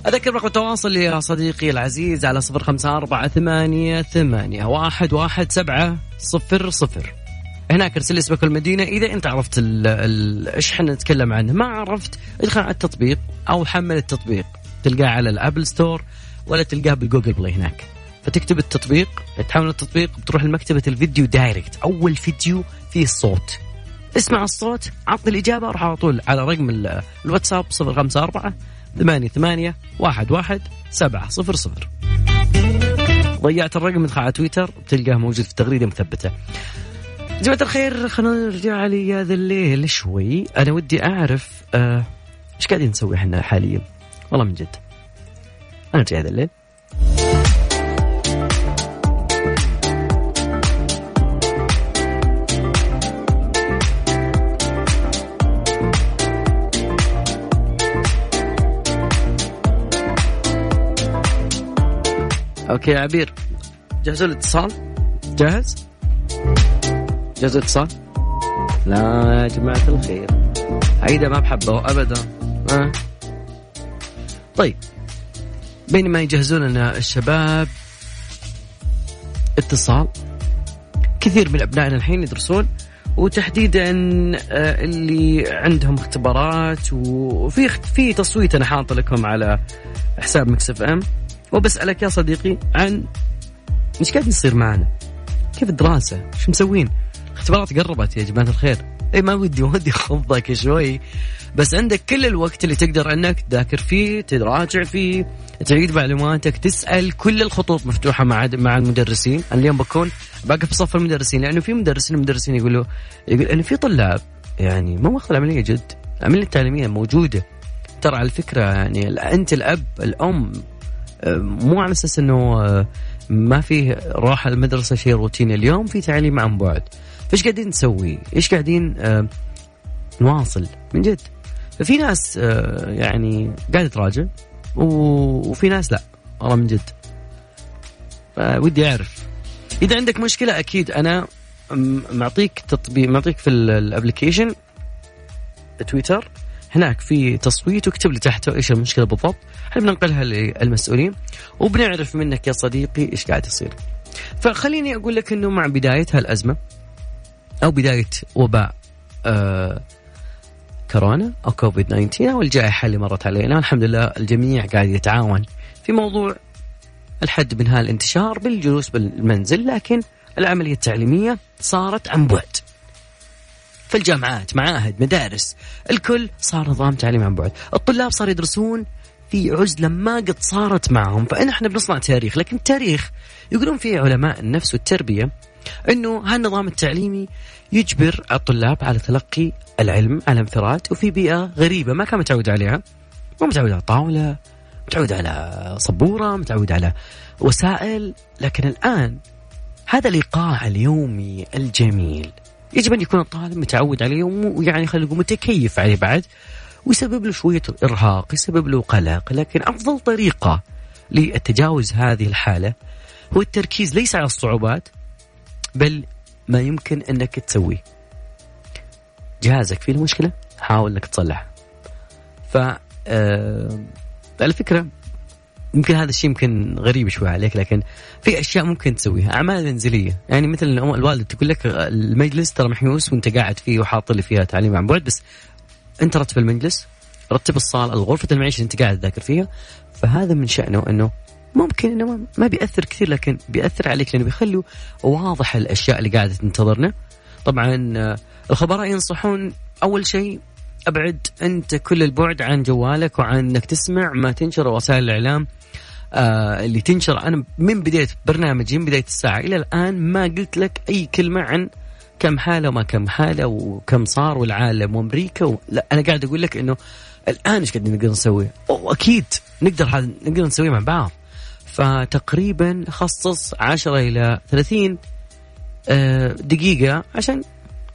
أذكر رقم التواصل يا صديقي العزيز على صفر خمسة أربعة ثمانية ثمانية واحد واحد سبعة صفر صفر. هناك ارسل لي اسمك والمدينة إذا أنت عرفت إيش إحنا نتكلم عنه. ما عرفت إدخل على التطبيق أو حمل التطبيق. تلقاه على ال App Store ولا تلقاه بال Google Play هناك. فتكتب التطبيق تحمل التطبيق بتروح لمكتبة ال video direct. أول فيديو فيه الصوت. اسمع الصوت عطني الإجابة أروح على طول على رقم ال- الواتساب صفر خمسة أربعة ثمانية ثمانية واحد واحد سبعة صفر صفر. ضيعت الرقم ادخل على تويتر بتلقاه موجود في تغريدة مثبتة. جماعة الخير خلونا نرجع لي هذا الليل شوي. أنا ودي أعرف آه، إيش قاعدين نسوي إحنا حاليا؟ والله من جد. أنا نرجع هذا الليل. أوكي يا عبير. جهزوا الاتصال جاهز؟ جهزوا الاتصال لا يا جماعة الخير. عيدة ما بحبه ابدا. أه. طيب. بينما يجهزون لنا الشباب اتصال. كثير من أبنائنا الحين يدرسون وتحديدا آه، اللي عندهم اختبارات وفي في تصويت أنا حاطه لكم على حساب مكسف إم. وبسألك يا صديقي عن إيش قاعد يصير معنا؟ كيف الدراسة؟ إيش مسوين؟ الاختبارات قربت يا جماعة الخير اي ما ودي ودي أخضك شوي بس عندك كل الوقت اللي تقدر أنك تذاكر فيه تراجع فيه تعيد معلوماتك تسأل كل الخطوط مفتوحة مع مع المدرسين أنا اليوم بكون باقي في صف المدرسين لأنه في مدرسين المدرسين يقولوا يقول انه في طلاب يعني ما ماخذ العملية جد العملية التعليمية موجودة ترى على فكرة يعني أنت الأب الأم مو على أساس إنه آه، ما فيه راحة المدرسة شيء روتيني اليوم في تعليم عن بعد. فإيش قاعدين نسوي؟ إيش قاعدين آه، نواصل من جد؟ ففي ناس آه، يعني قاعدة تراجع وفي ناس لا والله من جد. ودي أعرف. إذا عندك مشكلة أكيد أنا معطيك تطبيق معطيك في الأبلكيشن تويتر. هناك في تصويت واكتب لي تحته إيش المشكلة بالضبط. إحنا بننقلها للمسؤولين؟ وبنعرف منك يا صديقي إيش قاعد يصير. فخليني أقول لك إنه مع بداية هالأزمة أو بداية وباء آه كورونا أو كوفيد 19 أو الجائحه اللي مرت علينا الحمد لله الجميع قاعد يتعاون في موضوع الحد من هالانتشار بالجلوس بالمنزل لكن العملية التعليمية صارت عن بعد. فالجامعات معاهد مدارس. الكل صار نظام تعليم عن بعد. الطلاب صاروا يدرسون في عزلة ما قد صارت معهم. فاحنا بنصنع تاريخ لكن التاريخ يقولون فيه علماء النفس والتربيه إنه هالنظام التعليمي يجبر الطلاب على تلقي العلم على انفراد وفي بيئة غريبة ما كان متعود عليها. مو متعود على طاولة متعود على سبورة متعود على وسائل. لكن الآن هذا الايقاع اليومي الجميل. يجب أن يكون الطالب متعود عليه ويعني خلينا نقول متكيف عليه بعد ويسبب له شوية ارهاق يسبب له قلق لكن أفضل طريقة للتجاوز هذه الحالة هو التركيز ليس على الصعوبات بل ما يمكن أنك تسويه. جهازك فيه مشكله حاول أنك تصلحه ف آه على فكرة يمكن هذا الشيء يمكن غريب شوي عليك لكن في أشياء ممكن تسويها أعمال منزليه يعني مثل الوالد تقول لك المجلس ترى محيوس وأنت قاعد فيه وحاط لي فيها تعليم عن بعد بس أنت رتب المجلس رتب الصالة غرفه المعيشة اللي أنت قاعد تذاكر فيها فهذا من شأنه إنه ممكن إنه ما بيأثر كثير لكن بيأثر عليك لأنه بيخلوا واضح الأشياء اللي قاعدة تنتظرنا. طبعا آه، الخبراء ينصحون أول شيء أبعد أنت كل البعد عن جوالك وعن إنك تسمع ما تنشر وسائل الإعلام آه اللي تنشر أنا من بداية برنامجي من بداية الساعة إلى الآن ما قلت لك أي كلمة عن كم حالة وما كم حالة وكم صار والعالم وأمريكا و... لا أنا قاعد أقول لك إنه الآن إيش قاعدين نقدر نسوي؟ واكيد نقدر هذا نقدر نسويه مع بعض فتقريبا خصص 10 إلى 30 آه، دقيقة عشان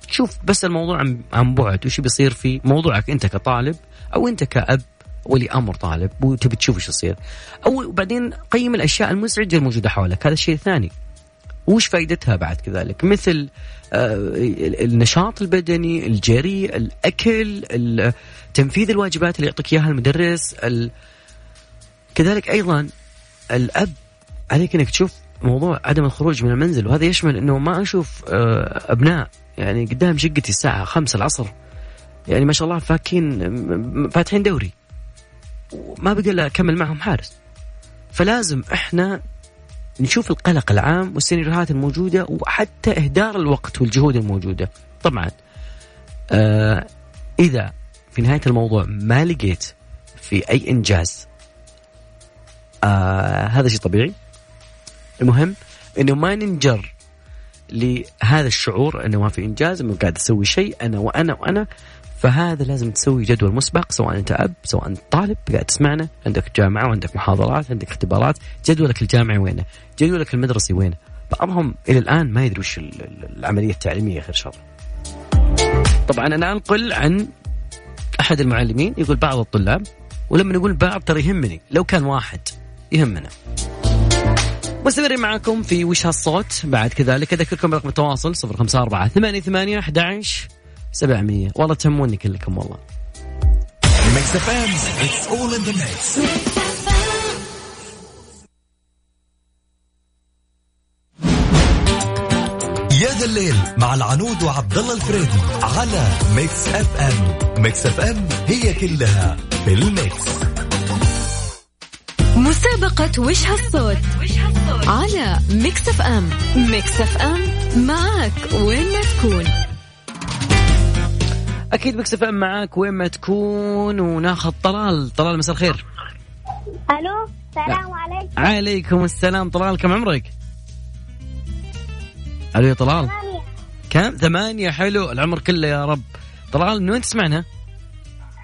تشوف بس الموضوع عن بعد وش بيصير في موضوعك أنت كطالب أو أنت كأب ولي أمر طالب وتبي تشوف إيش يصير. أو وبعدين قيم الأشياء المزعجة الموجودة حولك هذا الشيء الثاني وش فائدتها بعد كذلك؟ مثل آه، النشاط البدني الجري الأكل تنفيذ الواجبات اللي يعطيك إياها المدرس كذلك أيضا الأب عليك إنك تشوف موضوع عدم الخروج من المنزل وهذا يشمل إنه ما أشوف آه، أبناء. يعني قدام شقتي الساعة 5 العصر. يعني ما شاء الله فاكين فاتحين دوري. ما بقى إلا أكمل معهم حارس. فلازم إحنا نشوف القلق العام والسيناريوهات الموجودة وحتى إهدار الوقت والجهود الموجودة. طبعا آه إذا في نهاية الموضوع ما لقيت في أي إنجاز آه هذا شيء طبيعي. المهم إنه ما ننجر لهذا الشعور أنه ما في إنجاز أنه قاعد أسوي شيء أنا وأنا وأنا. فهذا لازم تسوي جدول مسبق سواء أنت أب سواء أنت طالب قاعد تسمعنا عندك جامعة وعندك محاضرات عندك اختبارات. جدولك الجامعي وينه؟ جدولك المدرسي وينه؟ بعضهم إلى الآن ما يدري وش العملية التعليمية غير شر طبعا أنا أنقل عن أحد المعلمين يقول بعض الطلاب ولما نقول بعض ترى يهمني. لو كان واحد يهمنا. مستمرين معكم في وش هالصوت. بعد كذلك أذكركم برقم التواصل 054 88 11 700 والله تهموني كلكم والله. يا ذا الليل مع العنود وعبد الله الفريدي على Mix FM Mix FM هي كلها في ال mix. مسابقة وش هالصوت؟ على Mix FM. Mix FM معك وين ما تكون. أكيد Mix FM معك وين ما تكون وناخذ طلال. طلال مساء الخير. ألو السلام عليكم. عليكم السلام. طلال كم عمرك؟ ألو يا طلال. ثمانية. كم؟ ثمانية حلو. العمر كله يا رب. طلال من وين تسمعنا؟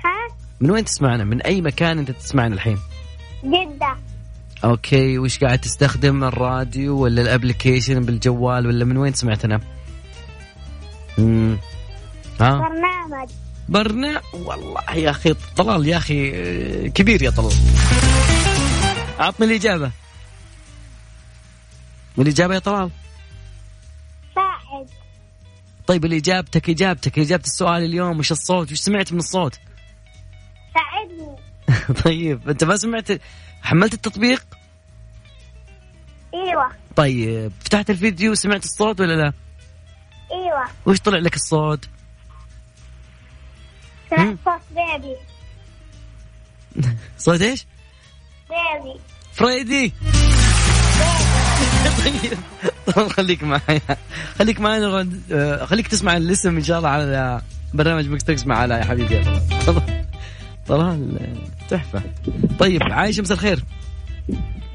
ها؟ من وين تسمعنا؟ من أي مكان أنت تسمعنا الحين؟ جدة. okay وش قاعد تستخدم الراديو ولا ال application بالجوال ولا من وين سمعتنا؟ امم ها؟ برنامج. برنامج والله يا أخي طلال يا أخي كبير يا طلال. اعطني الإجابة. والاجابه يا طلال؟ ساعد طيب اللي اجابتك إجابتك إجابة السؤال اليوم وش الصوت؟ وش سمعت من الصوت؟ ساعدني. طيب أنت ما سمعت حملت التطبيق؟ أيوه. طيب فتحت الفيديو وسمعت الصوت ولا لا؟ أيوه. وش طلع لك الصوت؟ سمعت صوت بيبي. صوت إيش؟ بيبي. فريدي. طيب. خليك معي خليك معي آه، خليك تسمع الاسم إن شاء الله على برنامج مكس مع علاء يا حبيبي. طلال. تحفة. طيب عايشه مساء الخير.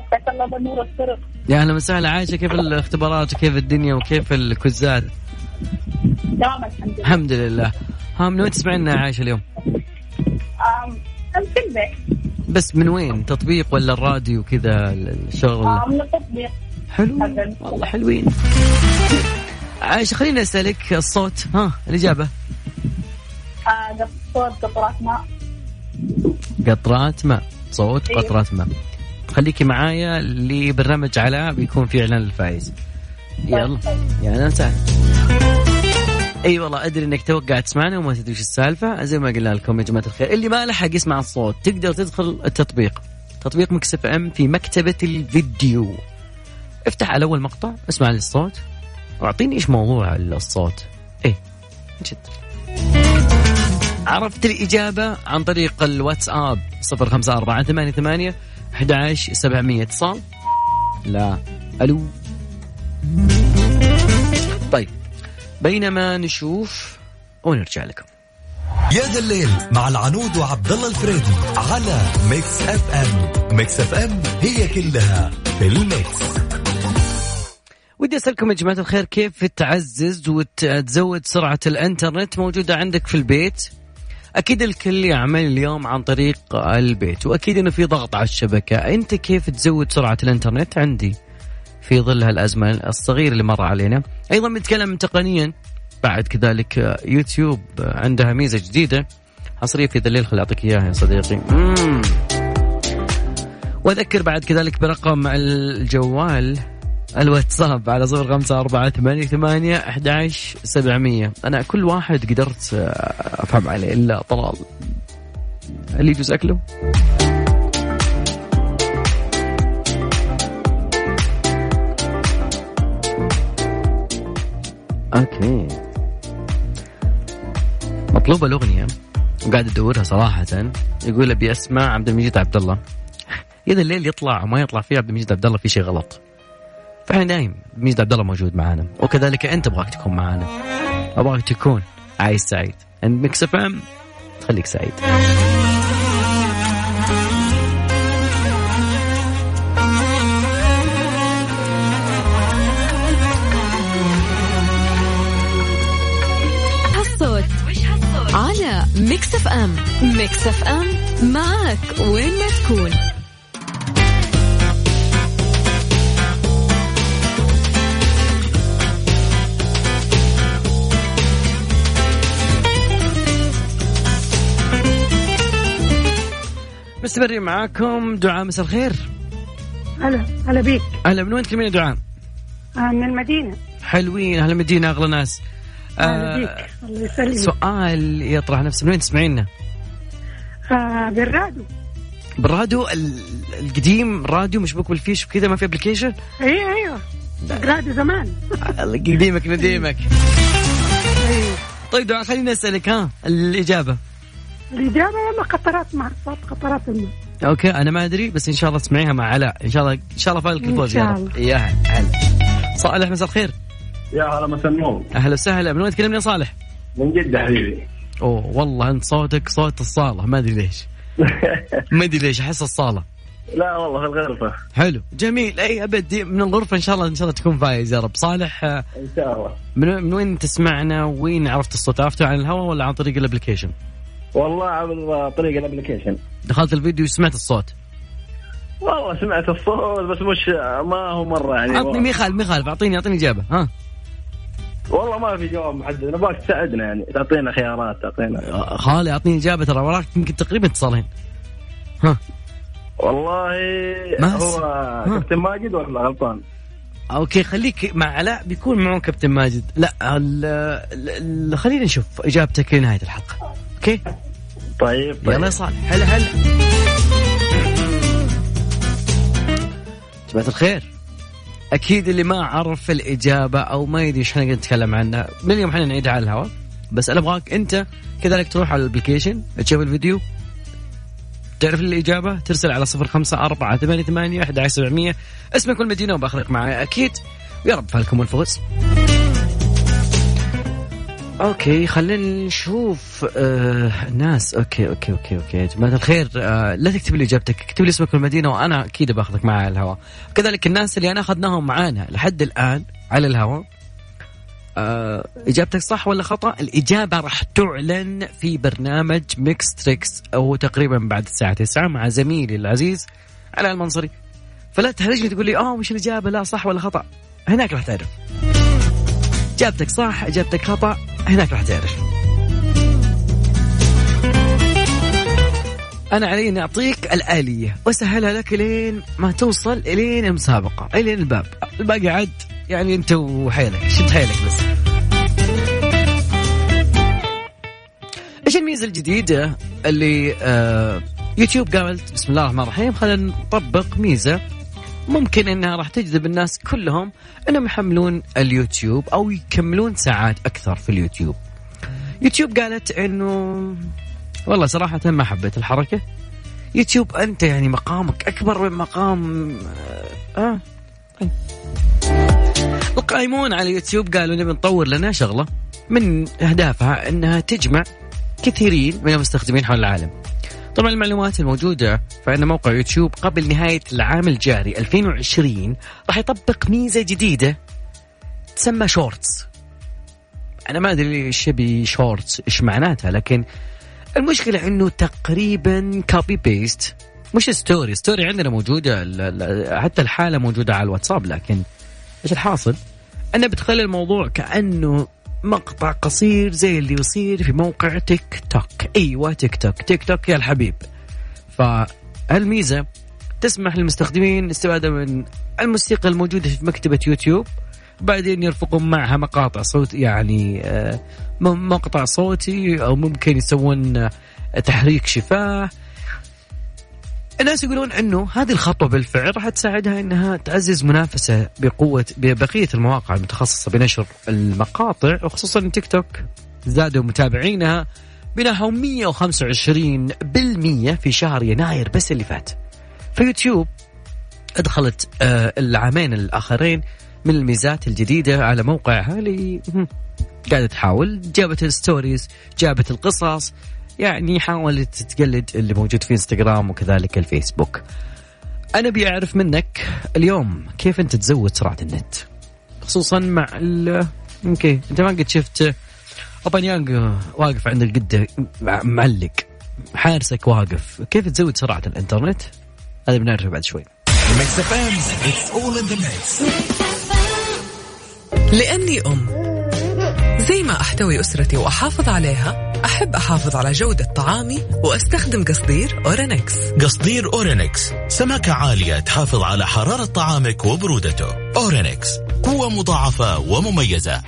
مساك الله بالنور والسرور يا أهلا وسهلا. عايشة كيف الاختبارات وكيف الدنيا وكيف الكوزات تمام الحمد لله. الحمد لله. ها من وين تسمعنا عايشة اليوم؟ البيت بس من وين؟ تطبيق ولا الراديو كذا الشغل؟ من التطبيق. حلو. والله حلوين. عايشة خليني أسألك الصوت. ها الإجابة. آه، صوت قطرات ماء. قطرات ماء صوت أيوه. قطرات ماء. خليكي معايا لبرنامج علاء بيكون في إعلان الفائز. يلا يا أهلا وسهلا. أي والله أدري إنك توقع تسمعنا وما تدري إيش السالفة. زي ما قلنا لكم يا جماعة الخير اللي ما لحق يسمع الصوت تقدر تدخل التطبيق. تطبيق Mix FM في مكتبة الفيديو. افتح على أول مقطع اسمع الصوت. واعطيني إيش موضوع الصوت. إيه جد عرفت الإجابة عن طريق الواتساب صفر خمسة أربعة ثمانية ثمانية أحد عشر سبعمية اتصال. لا ألو. طيب بينما نشوف ونرجع لكم. يا ذا الليل مع العنود وعبد الله الفريدي على Mix FM. Mix FM هي كلها في ال mix. ودي أسألكم يا جماعة الخير كيف تعزز وتزود سرعة الإنترنت موجودة عندك في البيت؟ أكيد الكل يعمل اليوم عن طريق البيت وأكيد إنه في ضغط على الشبكة. أنت كيف تزود سرعة الإنترنت؟ عندي في ظل هالأزمة الصغيرة اللي مر علينا. أيضا بنتكلم تقنيا بعد كذلك يوتيوب عندها ميزة جديدة. حصرية في ذليل خل أعطيك إياها يا صديقي. مم. وأذكر بعد كذلك برقم الجوال. الواتساب على صفر خمسة أربعة ثمانية ثمانية أحد عشر سبعمية. أنا كل واحد قدرت آه، أفهم عليه إلا طلال. هل يجوز أكله؟ أوكي. مطلوبة الأغنية وقاعد أدورها صراحة. يقول أبي أسمع عبد المجيد عبد الله. إذا الليل يطلع وما يطلع فيه عبد المجيد عبد الله في شيء غلط. فإحنا دايم ميزة عبد الله موجود معانا وكذلك أنت أبغاك تكون معانا. أبغاك تكون عايز سعيد. and Mix FM تخليك سعيد. على Mix FM Mix FM معك وين ما تكون. مستمرين معاكم دعاء مساء الخير. هلا هلا بيك. أهلا من وين تكلمين دعاء؟ آه، من المدينة. حلوين أهلا مدينة أغلى ناس هلا آه بيك. الله يسلمك. سؤال يطرح نفسه من وين تسمعينا؟ آه بالرادو بالراديو ال- القديم راديو مشبوك بالفيش وكذا ما في application أيوه أيوه بالرادو زمان. الله قديمك نديمك أيوه طيب دعاء خليني أسألك ها الإجابة. الإجابة والله قطرات مع صوت قطرات الماء. okay أنا ما أدري بس إن شاء الله تسمعيها مع علاء. إن شاء الله إن شاء الله فالك إن الفوز يا شاء رب. الله. يا هلا. صالح مساء الخير. يا هلا مساء النور. أهلا وسهلا. من وين تكلمني يا صالح؟ من جدة حبيبي. أوه والله أنت صوتك صوت الصالة. ما أدري ليش. ما أدري ليش أحس الصالة. لا والله في الغرفة. حلو. جميل. أي أبد من الغرفة إن شاء الله إن شاء الله تكون فايز يا رب. صالح آه، إن شاء الله. من, من وين تسمعنا؟ وين عرفت الصوت؟ عرفته عن الهواء ولا عن طريق ال application؟ والله عبر طريق ال application دخلت الفيديو وسمعت الصوت. والله سمعت الصوت بس مش ما هو مرة يعني. اعطني مي خالف مي خالف اعطيني اعطيني إجابة ها. والله ما في جواب محدد نبغاك تساعدنا يعني تعطينا خيارات تعطينا. آه، خالي اعطيني إجابة ترى وراك يمكن تقريبا اتصالين. ها. والله هو ها. كابتن ماجد ولا غلطان؟ okay خليك مع علاء بيكون معه كابتن ماجد. لا خلينا نشوف إجابتك لنهاية الحلقة. okay؟ طيب طيب. يلا يا صالح هلا هلا. جماعة الخير أكيد اللي ما عرف الإجابة أو ما يدري إيش إحنا نتكلم عنها من اليوم إحنا نعيدها على الهواء بس أنا أبغاك أنت كذلك تروح على ال application تشوف الفيديو تعرف الإجابة ترسل على صفر خمسة أربعة ثمانية ثمانية أحد عشر سبعمية. اسمك والمدينة وبأخذك معي أكيد. ويا رب فالكم الفوز okay خلينا نشوف آه الناس okay okay okay okay. يا جماعة الخير آه لا تكتب لي إجابتك. اكتب لي اسمك والمدينة وأنا أكيد بأخذك معي على الهواء. كذلك الناس اللي أنا أخذناهم معانا لحد الآن على الهواء آه إجابتك صح ولا خطأ؟ الإجابة راح تعلن في برنامج Mix Tricks أو تقريبا بعد الساعة 9 مع زميلي العزيز علاء المنصري. فلا تهرجني تقول لي آه وش الإجابة لا صح ولا خطأ. هناك راح تعرف. إجابتك صح إجابتك خطأ. هناك راح تعرف أنا علي اني أعطيك الآلية. وأسهلها لك لين ما توصل إلين المسابقة إلين الباب. الباقي عاد يعني أنت وحيلك شد حيلك بس. إيش الميزة الجديدة اللي آه يوتيوب قالت بسم الله الرحمن الرحيم خلينا نطبق ميزة ممكن إنها راح تجذب الناس كلهم إنهم يحملون اليوتيوب أو يكملون ساعات أكثر في اليوتيوب. يوتيوب قالت إنه والله صراحة ما حبيت الحركة. يوتيوب أنت يعني مقامك أكبر من مقام آه طيب. القائمون على يوتيوب قالوا نبي نطور لنا شغلة من أهدافها إنها تجمع كثيرين من المستخدمين حول العالم. طبعا المعلومات الموجودة فإن موقع يوتيوب قبل نهاية العام الجاري 2020 راح يطبق ميزة جديدة تسمى Shorts. أنا ما أدري إيش Shorts إيش معناتها لكن المشكلة إنه تقريبا copy paste مش story story عندنا موجودة حتى الحالة موجودة على الواتساب لكن إيش الحاصل؟ أنا بتخلي الموضوع كأنه مقطع قصير زي اللي يصير في موقع تيك توك. أيوه تيك توك. تيك توك يا الحبيب. فالميزة تسمح للمستخدمين الاستفادة من الموسيقى الموجودة في مكتبة يوتيوب. بعدين يرفقون معها مقاطع صوت يعني آه، مقطع صوتي أو ممكن يسوون آه، تحريك شفاه. الناس يقولون إنه هذه الخطوة بالفعل راح تساعدها إنها تعزز منافسة بقوة ببقيه المواقع المتخصصة بنشر المقاطع وخصوصا تيك توك زادوا متابعينها بنحو 125% في شهر يناير بس اللي فات. فيوتيوب أدخلت آه، العامين الآخرين من الميزات الجديدة على موقعها اللي قاعدة تحاول جابت ال stories جابت القصص يعني حاولت تقلد اللي موجود في انستغرام وكذلك الفيسبوك. أنا أبي أعرف منك اليوم كيف أنت تزود سرعة النت؟ خصوصا مع ال okay أنت ما قد شفت اوباميانج واقف عند القدة معلق حارسك واقف. كيف تزود سرعة الإنترنت؟ هذا بنعرفه بعد شوي. لأني أم زي ما أحتوي أسرتي وأحافظ عليها أحب أحافظ على جودة طعامي وأستخدم قصدير أورينكس. قصدير أورينكس. سماكة عالية تحافظ على حرارة طعامك وبرودته. أورينكس. قوة مضاعفة ومميزة.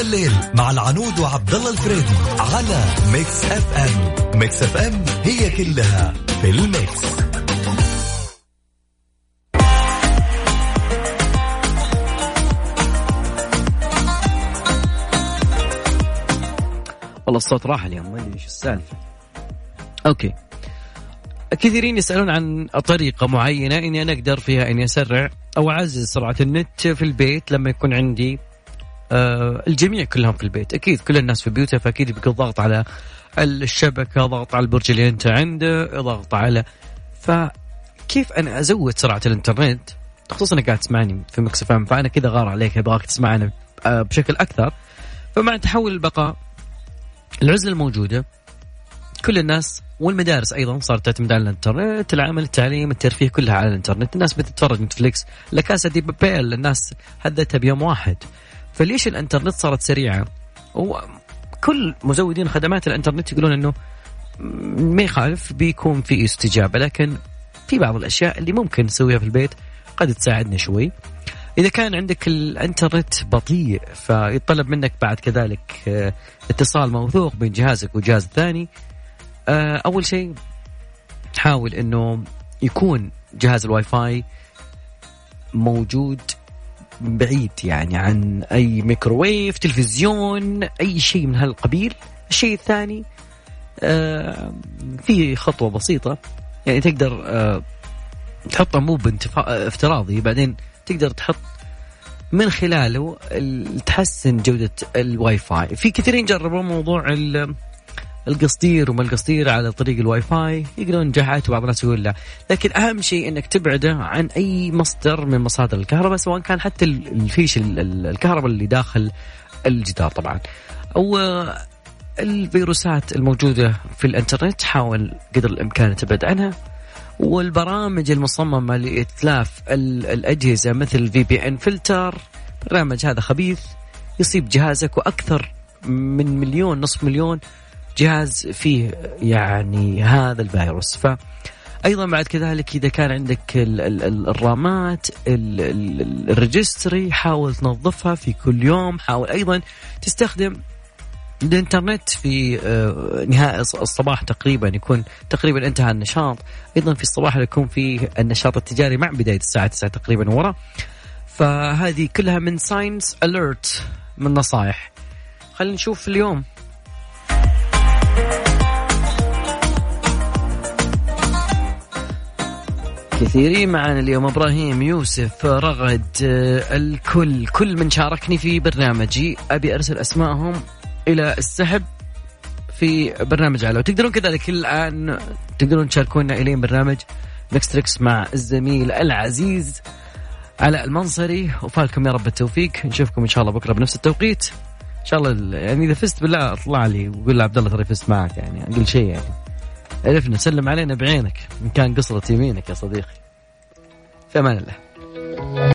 الليل مع العنود وعبد الله الفريدي على ميكس اف ام ميكس اف ام هي كلها في ال mix. والله الصوت راح اليوم ما أدري إيش السالفة. okay. كثيرين يسألون عن طريقة معينة إني أنا أقدر فيها إني أسرع أو أعزز سرعة النت في البيت لما يكون عندي الجميع كلهم في البيت. أكيد كل الناس في بيوتها فأكيد بيكون ضغط على الشبكة ضغط على البرج اللي أنت عنده ضغط على فكيف أنا أزود سرعة الإنترنت؟ خصوصا إنك قاعد تسمعني في ميكس اف ام فأنا كذا غار عليك أبغاك تسمعنا آه، بشكل أكثر. فمع تحول البقاء العزلة الموجودة كل الناس والمدارس أيضا صارت تعتمد على الإنترنت، العمل، التعليم، الترفيه كلها على الإنترنت، الناس بتتفرج نتفليكس، لكاسا دي بابيل الناس هدتها بيوم واحد. فليش الإنترنت صارت سريعة؟ وكل مزودين خدمات الإنترنت يقولون إنه ما يخالف بيكون في استجابة لكن في بعض الأشياء اللي ممكن نسويها في البيت قد تساعدنا شوي. إذا كان عندك الإنترنت بطيء فيطلب منك بعد كذلك آه، اتصال موثوق بين جهازك والجهاز الثاني آه، أول شيء حاول إنه يكون جهاز الواي فاي موجود بعيد يعني عن أي ميكروويف تلفزيون أي شيء من هالقبيل. الشيء الثاني آه، في خطوة بسيطة. يعني تقدر آه، تحطه مو بانتفا- افتراضي بعدين تقدر تحط من خلاله ال- تحسن جودة الواي فاي. في كثيرين جربوا موضوع ال- القصدير وما القصدير على طريق الواي فاي يقولون نجحت وبعض الناس يقول لا. لكن أهم شيء أنك تبعده عن أي مصدر من مصادر الكهرباء سواء كان حتى ال- الفيش ال- ال- الكهرباء اللي داخل الجدار طبعا. أو الفيروسات الموجودة في الإنترنت حاول قدر الإمكان تبعد عنها. والبرامج المصممة لإتلاف ال- الأجهزة مثل VPN Filter برنامج هذا خبيث يصيب جهازك وأكثر من مليون نصف مليون جهاز فيه يعني هذا الفيروس. ف أيضا بعد كذلك إذا كان عندك ال ال ال الرامات ال ال الريجستري حاول تنظفها في كل يوم. حاول أيضا تستخدم الإنترنت في آه، نهاية الص- الصباح تقريبا يكون تقريبا انتهى النشاط. أيضا في الصباح يكون في النشاط التجاري مع بداية الساعة 9 تقريبا ورا. فهذه كلها من ساينس اليرت من نصائح. خلينا نشوف اليوم. كثيرين معنا اليوم. إبراهيم يوسف رغد آه، الكل. كل من شاركني في برنامجي. أبي أرسل اسمائهم إلى السحب في برنامج على وتقدرون كذلك الآن تقدرون تشاركونا إلين برنامج ميكس مع الزميل العزيز علاء المنصري. وفالكم يا رب التوفيق. نشوفكم إن شاء الله بكرة بنفس التوقيت. إن شاء الله ال- يعني إذا فزت بالله اطلع لي وقول له عبد الله ترى فزت معك يعني. أقل شيء يعني. عرفنا سلم علينا بعينك ان كان قصرت يمينك يا صديقي. في أمان الله.